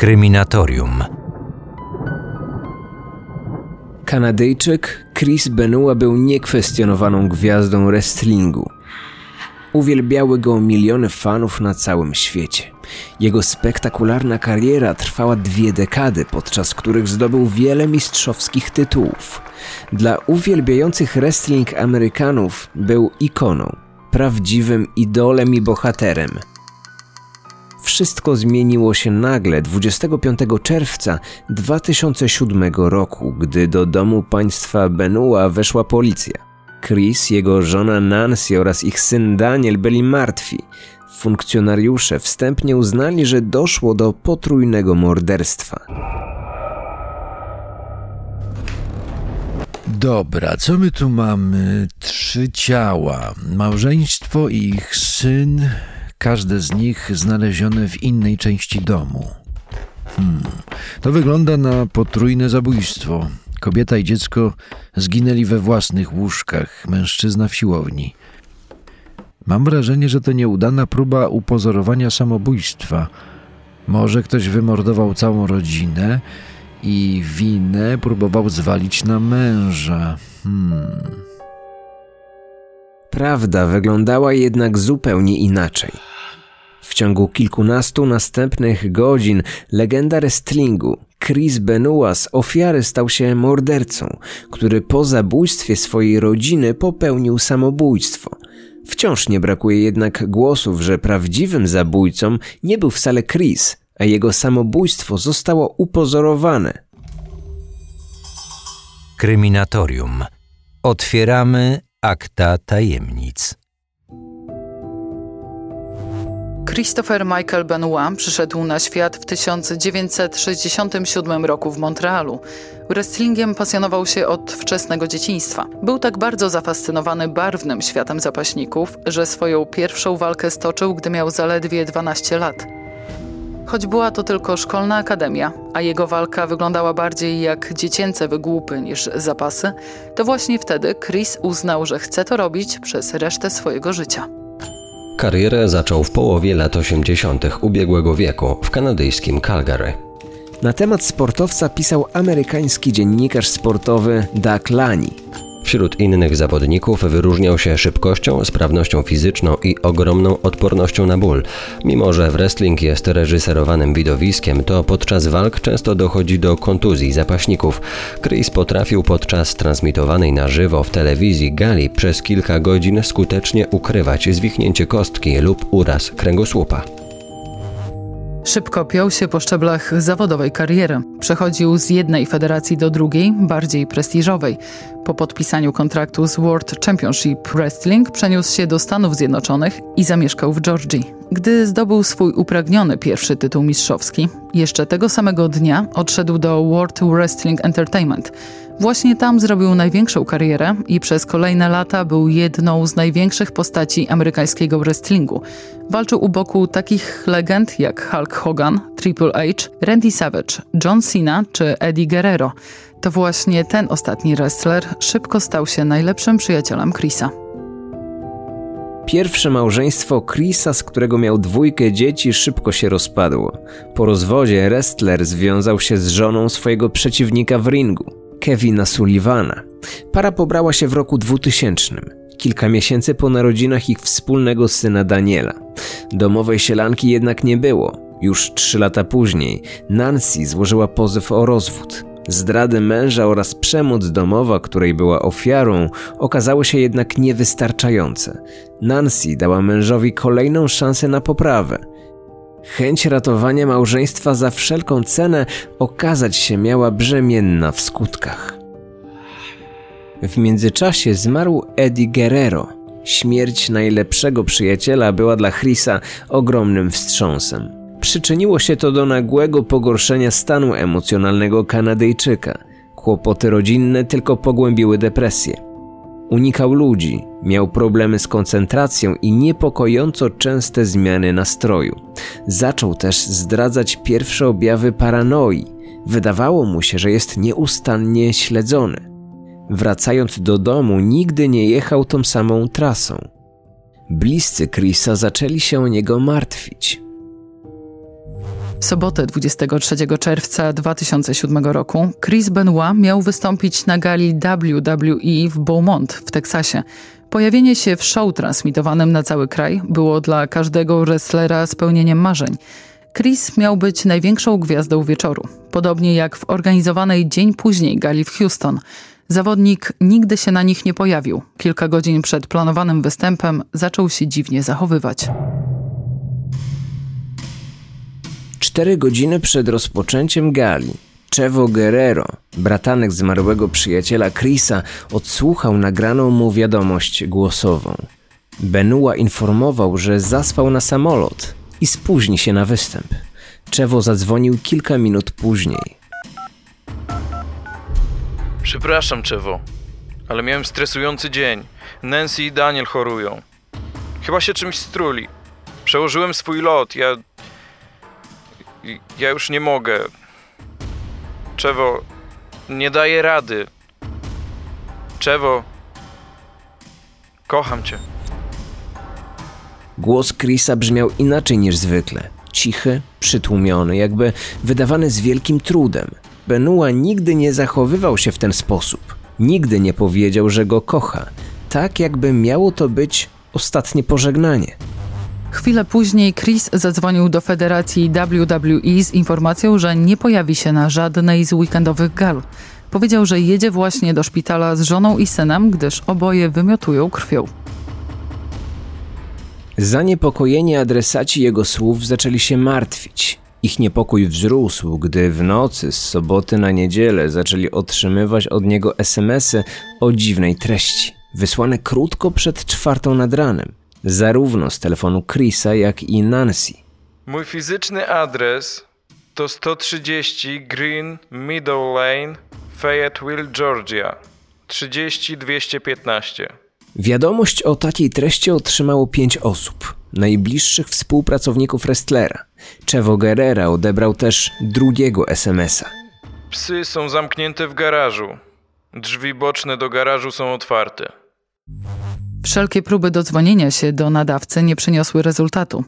Kryminatorium. Kanadyjczyk Chris Benoit był niekwestionowaną gwiazdą wrestlingu. Uwielbiały go miliony fanów na całym świecie. Jego spektakularna kariera trwała dwie dekady, podczas których zdobył wiele mistrzowskich tytułów. Dla uwielbiających wrestling Amerykanów był ikoną, prawdziwym idolem i bohaterem. Wszystko zmieniło się nagle 25 czerwca 2007 roku, gdy do domu państwa Benua weszła policja. Chris, jego żona Nancy oraz ich syn Daniel byli martwi. Funkcjonariusze wstępnie uznali, że doszło do potrójnego morderstwa. Dobra, co my tu mamy? Trzy ciała. Małżeństwo i ich syn, każde z nich znalezione w innej części domu. Hmm. To wygląda na potrójne zabójstwo. Kobieta i dziecko zginęli we własnych łóżkach, mężczyzna w siłowni. Mam wrażenie, że to nieudana próba upozorowania samobójstwa. Może ktoś wymordował całą rodzinę i winę próbował zwalić na męża. Hmm. Prawda wyglądała jednak zupełnie inaczej. W ciągu kilkunastu następnych godzin legenda wrestlingu Chris Benoit z ofiary stał się mordercą, który po zabójstwie swojej rodziny popełnił samobójstwo. Wciąż nie brakuje jednak głosów, że prawdziwym zabójcą nie był wcale Chris, a jego samobójstwo zostało upozorowane. Kryminatorium. Otwieramy akta tajemnic. Christopher Michael Benoit przyszedł na świat w 1967 roku w Montrealu. Wrestlingiem pasjonował się od wczesnego dzieciństwa. Był tak bardzo zafascynowany barwnym światem zapaśników, że swoją pierwszą walkę stoczył, gdy miał zaledwie 12 lat. Choć była to tylko szkolna akademia, a jego walka wyglądała bardziej jak dziecięce wygłupy niż zapasy, to właśnie wtedy Chris uznał, że chce to robić przez resztę swojego życia. Karierę zaczął w połowie lat 80. ubiegłego wieku w kanadyjskim Calgary. Na temat sportowca pisał amerykański dziennikarz sportowy Doug Lani. Wśród innych zawodników wyróżniał się szybkością, sprawnością fizyczną i ogromną odpornością na ból. Mimo, że wrestling jest reżyserowanym widowiskiem, to podczas walk często dochodzi do kontuzji zapaśników. Chris potrafił podczas transmitowanej na żywo w telewizji gali przez kilka godzin skutecznie ukrywać zwichnięcie kostki lub uraz kręgosłupa. Szybko piął się po szczeblach zawodowej kariery. Przechodził z jednej federacji do drugiej, bardziej prestiżowej. Po podpisaniu kontraktu z World Championship Wrestling przeniósł się do Stanów Zjednoczonych i zamieszkał w Georgii. Gdy zdobył swój upragniony pierwszy tytuł mistrzowski, jeszcze tego samego dnia odszedł do World Wrestling Entertainment. Właśnie tam zrobił największą karierę i przez kolejne lata był jedną z największych postaci amerykańskiego wrestlingu. Walczył u boku takich legend jak Hulk Hogan, Triple H, Randy Savage, John Cena czy Eddie Guerrero. To właśnie ten ostatni wrestler szybko stał się najlepszym przyjacielem Chrisa. Pierwsze małżeństwo Chrisa, z którego miał dwójkę dzieci, szybko się rozpadło. Po rozwodzie wrestler związał się z żoną swojego przeciwnika w ringu, Kevina Sullivana. Para pobrała się w roku 2000, kilka miesięcy po narodzinach ich wspólnego syna Daniela. Domowej sielanki jednak nie było. Już trzy lata później Nancy złożyła pozew o rozwód. Zdrady męża oraz przemoc domowa, której była ofiarą, okazały się jednak niewystarczające. Nancy dała mężowi kolejną szansę na poprawę. Chęć ratowania małżeństwa za wszelką cenę okazać się miała brzemienna w skutkach. W międzyczasie zmarł Eddie Guerrero. Śmierć najlepszego przyjaciela była dla Chrisa ogromnym wstrząsem. Przyczyniło się to do nagłego pogorszenia stanu emocjonalnego Kanadyjczyka. Kłopoty rodzinne tylko pogłębiły depresję. Unikał ludzi, miał problemy z koncentracją i niepokojąco częste zmiany nastroju. Zaczął też zdradzać pierwsze objawy paranoi. Wydawało mu się, że jest nieustannie śledzony. Wracając do domu, nigdy nie jechał tą samą trasą. Bliscy Chrisa zaczęli się o niego martwić. Sobotę 23 czerwca 2007 roku Chris Benoit miał wystąpić na gali WWE w Beaumont w Teksasie. Pojawienie się w show transmitowanym na cały kraj było dla każdego wrestlera spełnieniem marzeń. Chris miał być największą gwiazdą wieczoru, podobnie jak w organizowanej dzień później gali w Houston. Zawodnik nigdy się na nich nie pojawił. Kilka godzin przed planowanym występem zaczął się dziwnie zachowywać. Cztery godziny przed rozpoczęciem gali Chevo Guerrero, bratanek zmarłego przyjaciela Chrisa, odsłuchał nagraną mu wiadomość głosową. Benua informował, że zaspał na samolot i spóźni się na występ. Chevo zadzwonił kilka minut później. Przepraszam, Chevo, ale miałem stresujący dzień. Nancy i Daniel chorują. Chyba się czymś struli. Przełożyłem swój lot. Ja. Ja już nie mogę. Czewo, nie daję rady. Czewo, kocham cię. Głos Chrisa brzmiał inaczej niż zwykle. Cichy, przytłumiony, jakby wydawany z wielkim trudem. Benua nigdy nie zachowywał się w ten sposób. Nigdy nie powiedział, że go kocha. Tak jakby miało to być ostatnie pożegnanie. Chwilę później Chris zadzwonił do federacji WWE z informacją, że nie pojawi się na żadnej z weekendowych gal. Powiedział, że jedzie właśnie do szpitala z żoną i synem, gdyż oboje wymiotują krwią. Zaniepokojeni adresaci jego słów zaczęli się martwić. Ich niepokój wzrósł, gdy w nocy z soboty na niedzielę zaczęli otrzymywać od niego SMSy o dziwnej treści, wysłane krótko przed czwartą nad ranem zarówno z telefonu Chrisa, jak i Nancy. Mój fizyczny adres to 130 Green Meadow Lane, Fayetteville, Georgia 30215. Wiadomość o takiej treści otrzymało pięć osób, najbliższych współpracowników wrestlera. Chevo Guerrera odebrał też drugiego SMS-a. Psy są zamknięte w garażu. Drzwi boczne do garażu są otwarte. Wszelkie próby dodzwonienia się do nadawcy nie przyniosły rezultatu.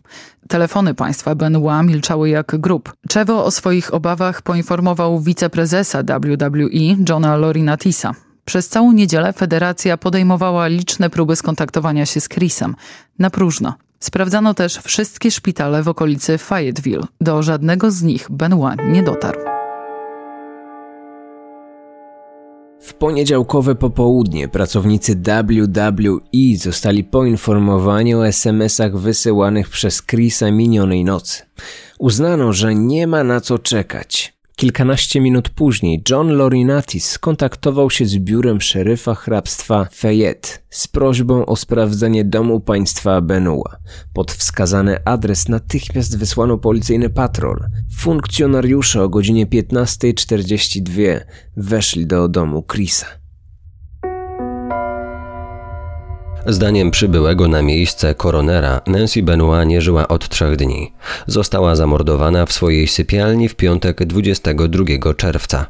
Telefony państwa Benoit milczały jak grób. Chevo o swoich obawach poinformował wiceprezesa WWE Johna Lorinatisa. Przez całą niedzielę federacja podejmowała liczne próby skontaktowania się z Chrisem. Na próżno. Sprawdzano też wszystkie szpitale w okolicy Fayetteville. Do żadnego z nich Benoit nie dotarł. W poniedziałkowe popołudnie pracownicy WWE zostali poinformowani o SMS-ach wysyłanych przez Chrisa minionej nocy. Uznano, że nie ma na co czekać. Kilkanaście minut później John Lorinatis skontaktował się z biurem szeryfa hrabstwa Fayette z prośbą o sprawdzenie domu państwa Benua. Pod wskazany adres natychmiast wysłano policyjny patrol. Funkcjonariusze o godzinie 15.42 weszli do domu Chrisa. Zdaniem przybyłego na miejsce koronera, Nancy Benoit nie żyła od trzech dni. Została zamordowana w swojej sypialni w piątek 22 czerwca.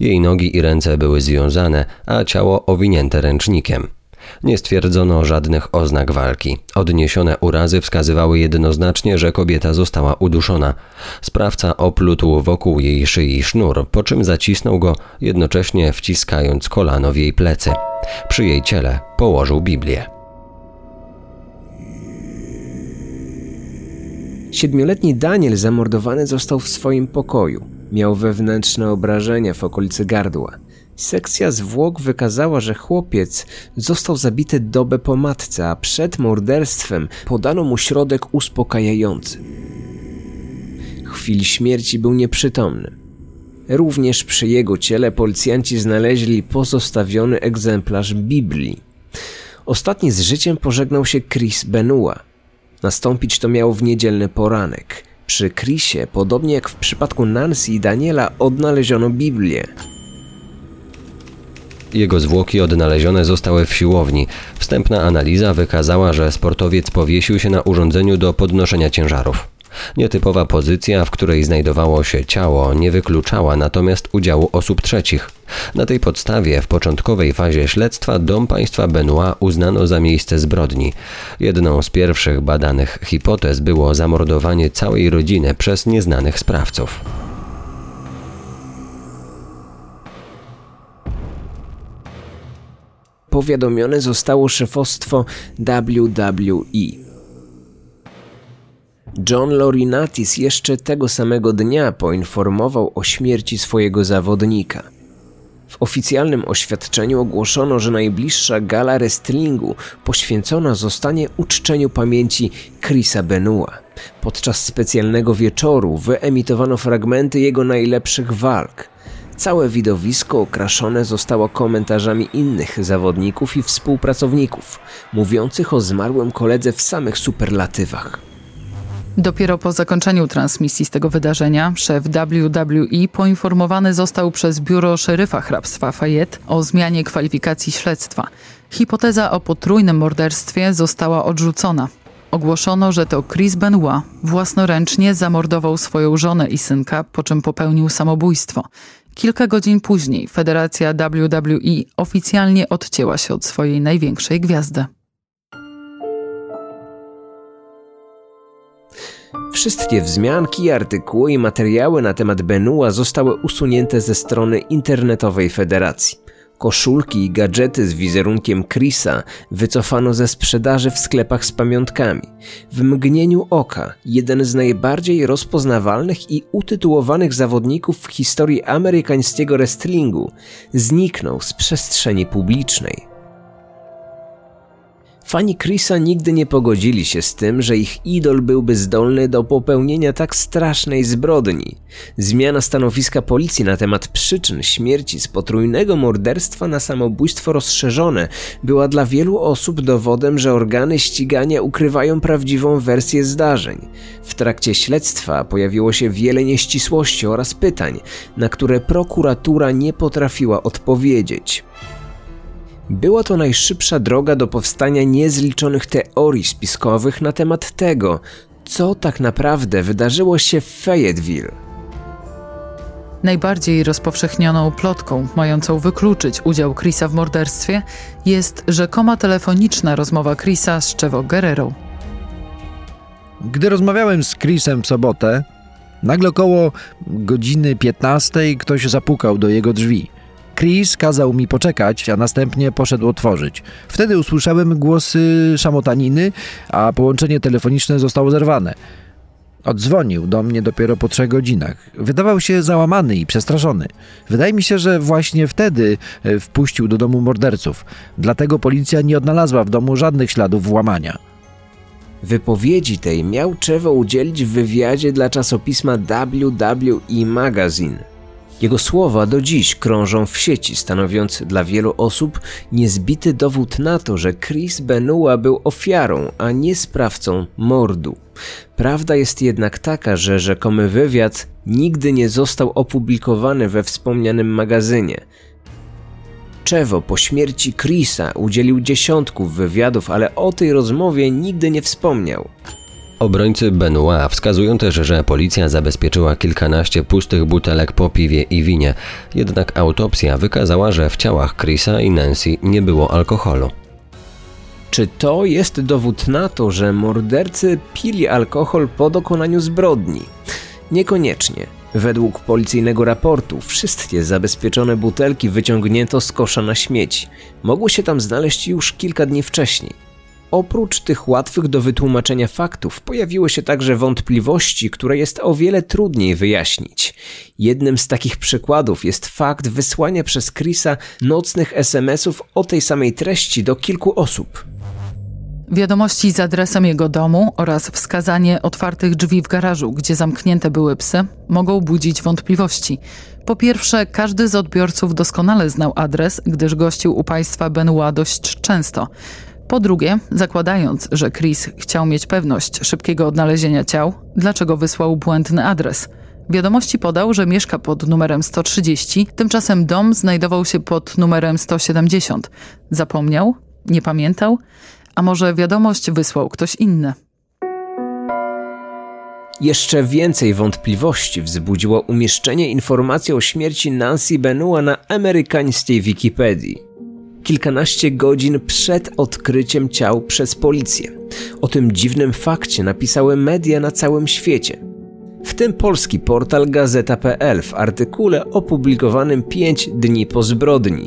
Jej nogi i ręce były związane, a ciało owinięte ręcznikiem. Nie stwierdzono żadnych oznak walki. Odniesione urazy wskazywały jednoznacznie, że kobieta została uduszona. Sprawca oplótł wokół jej szyi sznur, po czym zacisnął go, jednocześnie wciskając kolano w jej plecy. Przy jej ciele położył Biblię. Siedmioletni Daniel zamordowany został w swoim pokoju. Miał wewnętrzne obrażenia w okolicy gardła. Sekcja zwłok wykazała, że chłopiec został zabity dobę po matce, a przed morderstwem podano mu środek uspokajający. W chwili śmierci był nieprzytomny. Również przy jego ciele policjanci znaleźli pozostawiony egzemplarz Biblii. Ostatni z życiem pożegnał się Chris Benua. Nastąpić to miało w niedzielny poranek. Przy Chrisie, podobnie jak w przypadku Nancy i Daniela, odnaleziono Biblię. Jego zwłoki odnalezione zostały w siłowni. Wstępna analiza wykazała, że sportowiec powiesił się na urządzeniu do podnoszenia ciężarów. Nietypowa pozycja, w której znajdowało się ciało, nie wykluczała natomiast udziału osób trzecich. Na tej podstawie w początkowej fazie śledztwa dom państwa Benoit uznano za miejsce zbrodni. Jedną z pierwszych badanych hipotez było zamordowanie całej rodziny przez nieznanych sprawców. Powiadomione zostało szefostwo WWE. John Laurinaitis jeszcze tego samego dnia poinformował o śmierci swojego zawodnika. W oficjalnym oświadczeniu ogłoszono, że najbliższa gala wrestlingu poświęcona zostanie uczczeniu pamięci Chrisa Benua. Podczas specjalnego wieczoru wyemitowano fragmenty jego najlepszych walk. Całe widowisko okraszone zostało komentarzami innych zawodników i współpracowników, mówiących o zmarłym koledze w samych superlatywach. Dopiero po zakończeniu transmisji z tego wydarzenia szef WWE poinformowany został przez biuro szeryfa hrabstwa Fayette o zmianie kwalifikacji śledztwa. Hipoteza o potrójnym morderstwie została odrzucona. Ogłoszono, że to Chris Benoit własnoręcznie zamordował swoją żonę i synka, po czym popełnił samobójstwo. Kilka godzin później Federacja WWE oficjalnie odcięła się od swojej największej gwiazdy. Wszystkie wzmianki, artykuły i materiały na temat Benua zostały usunięte ze strony internetowej federacji. Koszulki i gadżety z wizerunkiem Chrisa wycofano ze sprzedaży w sklepach z pamiątkami. W mgnieniu oka jeden z najbardziej rozpoznawalnych i utytułowanych zawodników w historii amerykańskiego wrestlingu zniknął z przestrzeni publicznej. Fani Chrisa nigdy nie pogodzili się z tym, że ich idol byłby zdolny do popełnienia tak strasznej zbrodni. Zmiana stanowiska policji na temat przyczyn śmierci z potrójnego morderstwa na samobójstwo rozszerzone była dla wielu osób dowodem, że organy ścigania ukrywają prawdziwą wersję zdarzeń. W trakcie śledztwa pojawiło się wiele nieścisłości oraz pytań, na które prokuratura nie potrafiła odpowiedzieć. Była to najszybsza droga do powstania niezliczonych teorii spiskowych na temat tego, co tak naprawdę wydarzyło się w Fayetteville. Najbardziej rozpowszechnioną plotką mającą wykluczyć udział Chrisa w morderstwie jest rzekoma telefoniczna rozmowa Chrisa z Chevo Guerrero. Gdy rozmawiałem z Chrisem w sobotę, nagle około godziny 15 ktoś zapukał do jego drzwi. Chris kazał mi poczekać, a następnie poszedł otworzyć. Wtedy usłyszałem głosy szamotaniny, a połączenie telefoniczne zostało zerwane. Oddzwonił do mnie dopiero po trzech godzinach. Wydawał się załamany i przestraszony. Wydaje mi się, że właśnie wtedy e, wpuścił do domu morderców. Dlatego policja nie odnalazła w domu żadnych śladów włamania. Wypowiedzi tej miał Czewo udzielić w wywiadzie dla czasopisma WWE Magazine. Jego słowa do dziś krążą w sieci, stanowiąc dla wielu osób niezbity dowód na to, że Chris Benua był ofiarą, a nie sprawcą mordu. Prawda jest jednak taka, że rzekomy wywiad nigdy nie został opublikowany we wspomnianym magazynie. Czewo po śmierci Chrisa udzielił dziesiątków wywiadów, ale o tej rozmowie nigdy nie wspomniał. Obrońcy Benoit wskazują też, że policja zabezpieczyła kilkanaście pustych butelek po piwie i winie, jednak autopsja wykazała, że w ciałach Chrisa i Nancy nie było alkoholu. Czy to jest dowód na to, że mordercy pili alkohol po dokonaniu zbrodni? Niekoniecznie. Według policyjnego raportu wszystkie zabezpieczone butelki wyciągnięto z kosza na śmieci. Mogły się tam znaleźć już kilka dni wcześniej. Oprócz tych łatwych do wytłumaczenia faktów, pojawiły się także wątpliwości, które jest o wiele trudniej wyjaśnić. Jednym z takich przykładów jest fakt wysłania przez Chrisa nocnych SMS-ów o tej samej treści do kilku osób. Wiadomości z adresem jego domu oraz wskazanie otwartych drzwi w garażu, gdzie zamknięte były psy, mogą budzić wątpliwości. Po pierwsze, każdy z odbiorców doskonale znał adres, gdyż gościł u państwa Benoit dość często. Po drugie, zakładając, że Chris chciał mieć pewność szybkiego odnalezienia ciał, dlaczego wysłał błędny adres? Wiadomości podał, że mieszka pod numerem 130, tymczasem dom znajdował się pod numerem 170. Zapomniał? Nie pamiętał? A może wiadomość wysłał ktoś inny? Jeszcze więcej wątpliwości wzbudziło umieszczenie informacji o śmierci Nancy Benua na amerykańskiej Wikipedii. Kilkanaście godzin przed odkryciem ciał przez policję. O tym dziwnym fakcie napisały media na całym świecie. W tym polski portal Gazeta.pl w artykule opublikowanym 5 dni po zbrodni.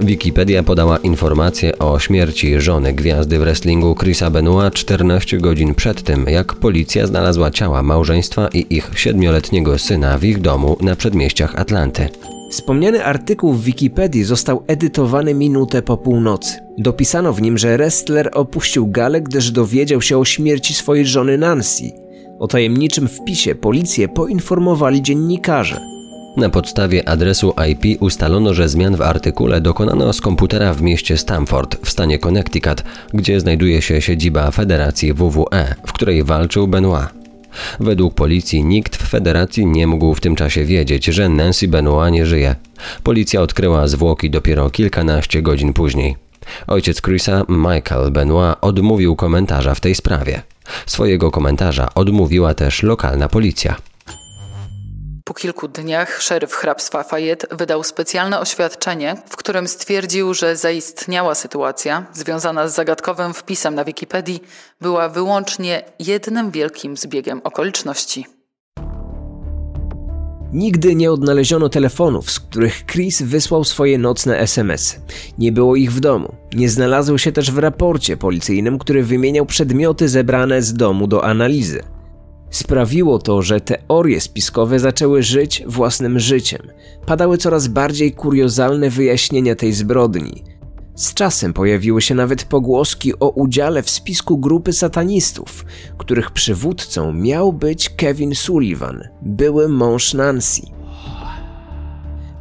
Wikipedia podała informację o śmierci żony gwiazdy wrestlingu Chrisa Benoit 14 godzin przed tym, jak policja znalazła ciała małżeństwa i ich siedmioletniego syna w ich domu na przedmieściach Atlanty. Wspomniany artykuł w Wikipedii został edytowany minutę po północy. Dopisano w nim, że wrestler opuścił galę, gdyż dowiedział się o śmierci swojej żony Nancy. O tajemniczym wpisie policję poinformowali dziennikarze. Na podstawie adresu IP ustalono, że zmian w artykule dokonano z komputera w mieście Stamford w stanie Connecticut, gdzie znajduje się siedziba Federacji WWE, w której walczył Benoit. Według policji nikt w federacji nie mógł w tym czasie wiedzieć, że Nancy Benoit nie żyje. Policja odkryła zwłoki dopiero kilkanaście godzin później. Ojciec Chrisa, Michael Benoit, odmówił komentarza w tej sprawie. Swojego komentarza odmówiła też lokalna policja. Po kilku dniach szeryf hrabstwa Fayette wydał specjalne oświadczenie, w którym stwierdził, że zaistniała sytuacja związana z zagadkowym wpisem na Wikipedii była wyłącznie jednym wielkim zbiegiem okoliczności. Nigdy nie odnaleziono telefonów, z których Chris wysłał swoje nocne SMS. Nie było ich w domu. Nie znalazły się też w raporcie policyjnym, który wymieniał przedmioty zebrane z domu do analizy. Sprawiło to, że teorie spiskowe zaczęły żyć własnym życiem. Padały coraz bardziej kuriozalne wyjaśnienia tej zbrodni. Z czasem pojawiły się nawet pogłoski o udziale w spisku grupy satanistów, których przywódcą miał być Kevin Sullivan, były mąż Nancy.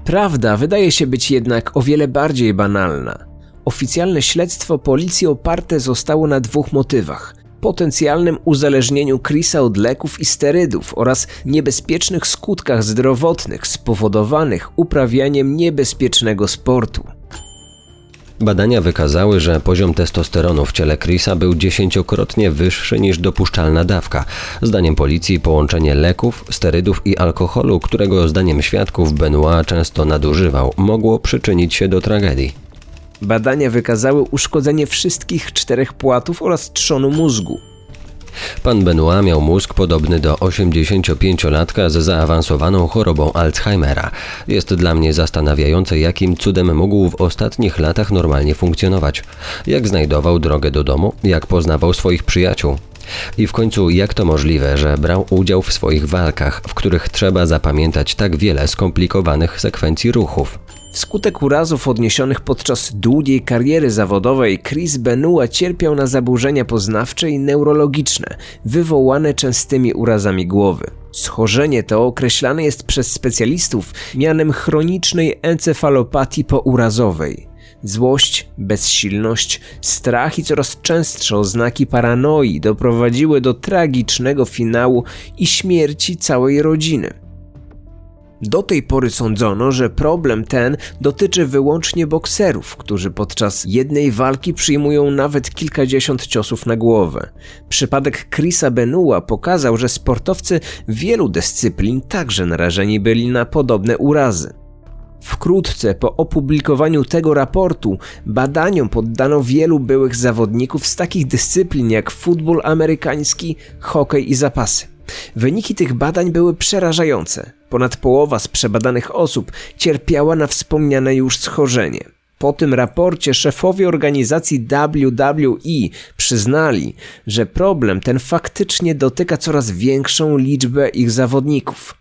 Prawda wydaje się być jednak o wiele bardziej banalna. Oficjalne śledztwo policji oparte zostało na dwóch motywach: potencjalnym uzależnieniu Chrisa od leków i sterydów oraz niebezpiecznych skutkach zdrowotnych spowodowanych uprawianiem niebezpiecznego sportu. Badania wykazały, że poziom testosteronu w ciele Chrisa był dziesięciokrotnie wyższy niż dopuszczalna dawka. Zdaniem policji połączenie leków, sterydów i alkoholu, którego zdaniem świadków Benoit często nadużywał, mogło przyczynić się do tragedii. Badania wykazały uszkodzenie wszystkich czterech płatów oraz trzonu mózgu. Pan Benoit miał mózg podobny do 85-latka z zaawansowaną chorobą Alzheimera. Jest dla mnie zastanawiające, jakim cudem mógł w ostatnich latach normalnie funkcjonować. Jak znajdował drogę do domu, jak poznawał swoich przyjaciół. I w końcu, jak to możliwe, że brał udział w swoich walkach, w których trzeba zapamiętać tak wiele skomplikowanych sekwencji ruchów? Wskutek urazów odniesionych podczas długiej kariery zawodowej, Chris Benua cierpiał na zaburzenia poznawcze i neurologiczne, wywołane częstymi urazami głowy. Schorzenie to określane jest przez specjalistów mianem chronicznej encefalopatii pourazowej. Złość, bezsilność, strach i coraz częstsze oznaki paranoi doprowadziły do tragicznego finału i śmierci całej rodziny. Do tej pory sądzono, że problem ten dotyczy wyłącznie bokserów, którzy podczas jednej walki przyjmują nawet kilkadziesiąt ciosów na głowę. Przypadek Chrisa Benua pokazał, że sportowcy wielu dyscyplin także narażeni byli na podobne urazy. Wkrótce po opublikowaniu tego raportu badaniom poddano wielu byłych zawodników z takich dyscyplin jak futbol amerykański, hokej i zapasy. Wyniki tych badań były przerażające. Ponad połowa z przebadanych osób cierpiała na wspomniane już schorzenie. Po tym raporcie szefowie organizacji WWE przyznali, że problem ten faktycznie dotyka coraz większą liczbę ich zawodników.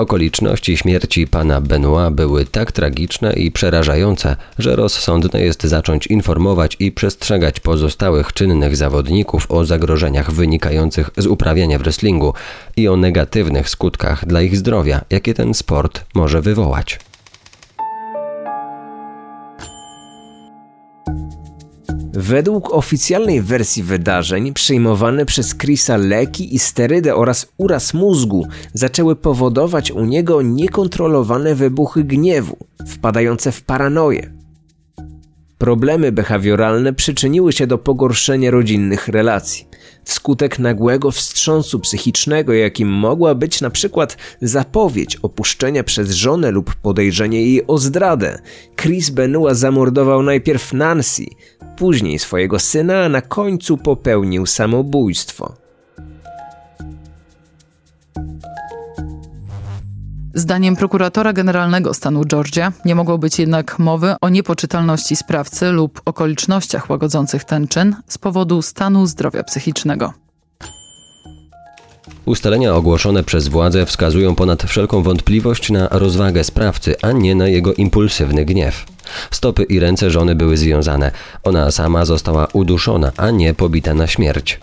Okoliczności śmierci pana Benoit były tak tragiczne i przerażające, że rozsądne jest zacząć informować i przestrzegać pozostałych czynnych zawodników o zagrożeniach wynikających z uprawiania wrestlingu i o negatywnych skutkach dla ich zdrowia, jakie ten sport może wywołać. Według oficjalnej wersji wydarzeń przyjmowane przez Chrisa leki i sterydy oraz uraz mózgu zaczęły powodować u niego niekontrolowane wybuchy gniewu, wpadające w paranoję. Problemy behawioralne przyczyniły się do pogorszenia rodzinnych relacji. Wskutek nagłego wstrząsu psychicznego, jakim mogła być na przykład zapowiedź opuszczenia przez żonę lub podejrzenie jej o zdradę, Chris Benua zamordował najpierw Nancy, później swojego syna, a na końcu popełnił samobójstwo. Zdaniem prokuratora generalnego stanu Georgia nie mogło być jednak mowy o niepoczytalności sprawcy lub okolicznościach łagodzących ten czyn z powodu stanu zdrowia psychicznego. Ustalenia ogłoszone przez władze wskazują ponad wszelką wątpliwość na rozwagę sprawcy, a nie na jego impulsywny gniew. Stopy i ręce żony były związane. Ona sama została uduszona, a nie pobita na śmierć.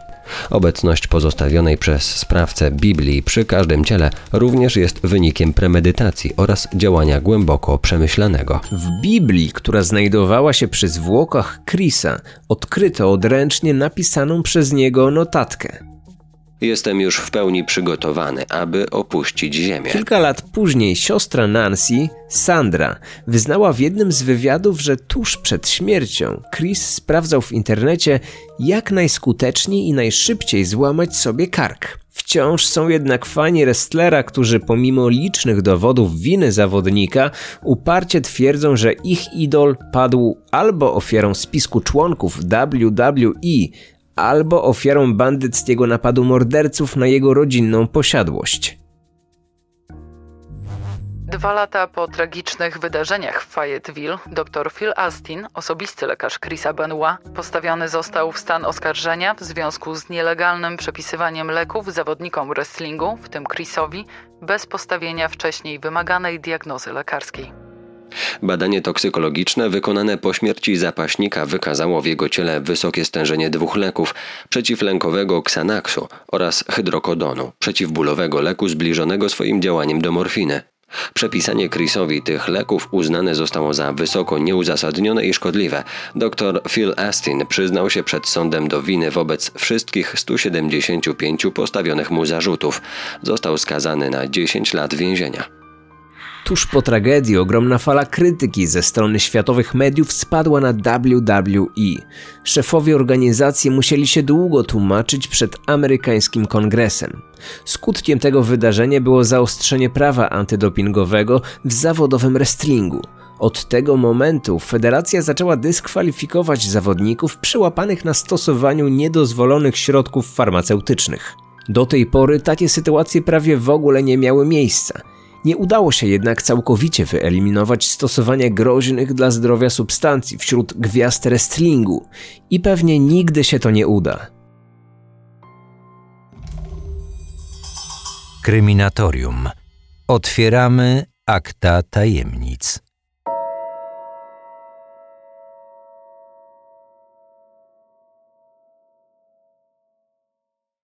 Obecność pozostawionej przez sprawcę Biblii przy każdym ciele również jest wynikiem premedytacji oraz działania głęboko przemyślanego. W Biblii, która znajdowała się przy zwłokach Chrisa, odkryto odręcznie napisaną przez niego notatkę. Jestem już w pełni przygotowany, aby opuścić Ziemię. Kilka lat później siostra Nancy, Sandra, wyznała w jednym z wywiadów, że tuż przed śmiercią Chris sprawdzał w internecie, jak najskuteczniej i najszybciej złamać sobie kark. Wciąż są jednak fani wrestlera, którzy pomimo licznych dowodów winy zawodnika uparcie twierdzą, że ich idol padł albo ofiarą spisku członków WWE, albo ofiarą bandyckiego napadu morderców na jego rodzinną posiadłość. Dwa lata po tragicznych wydarzeniach w Fayetteville, dr Phil Astin, osobisty lekarz Chrisa Benoit, postawiony został w stan oskarżenia w związku z nielegalnym przepisywaniem leków zawodnikom wrestlingu, w tym Chrisowi, bez postawienia wcześniej wymaganej diagnozy lekarskiej. Badanie toksykologiczne wykonane po śmierci zapaśnika wykazało w jego ciele wysokie stężenie dwóch leków przeciwlękowego Xanaxu oraz hydrokodonu, przeciwbólowego leku zbliżonego swoim działaniem do morfiny. Przepisanie Chrisowi tych leków uznane zostało za wysoko nieuzasadnione i szkodliwe. Dr Phil Astin przyznał się przed sądem do winy wobec wszystkich 175 postawionych mu zarzutów. Został skazany na 10 lat więzienia. Tuż po tragedii ogromna fala krytyki ze strony światowych mediów spadła na WWE. Szefowie organizacji musieli się długo tłumaczyć przed amerykańskim kongresem. Skutkiem tego wydarzenia było zaostrzenie prawa antydopingowego w zawodowym wrestlingu. Od tego momentu federacja zaczęła dyskwalifikować zawodników przyłapanych na stosowaniu niedozwolonych środków farmaceutycznych. Do tej pory takie sytuacje prawie w ogóle nie miały miejsca. Nie udało się jednak całkowicie wyeliminować stosowania groźnych dla zdrowia substancji wśród gwiazd wrestlingu i pewnie nigdy się to nie uda. Kryminatorium. Otwieramy akta tajemnic.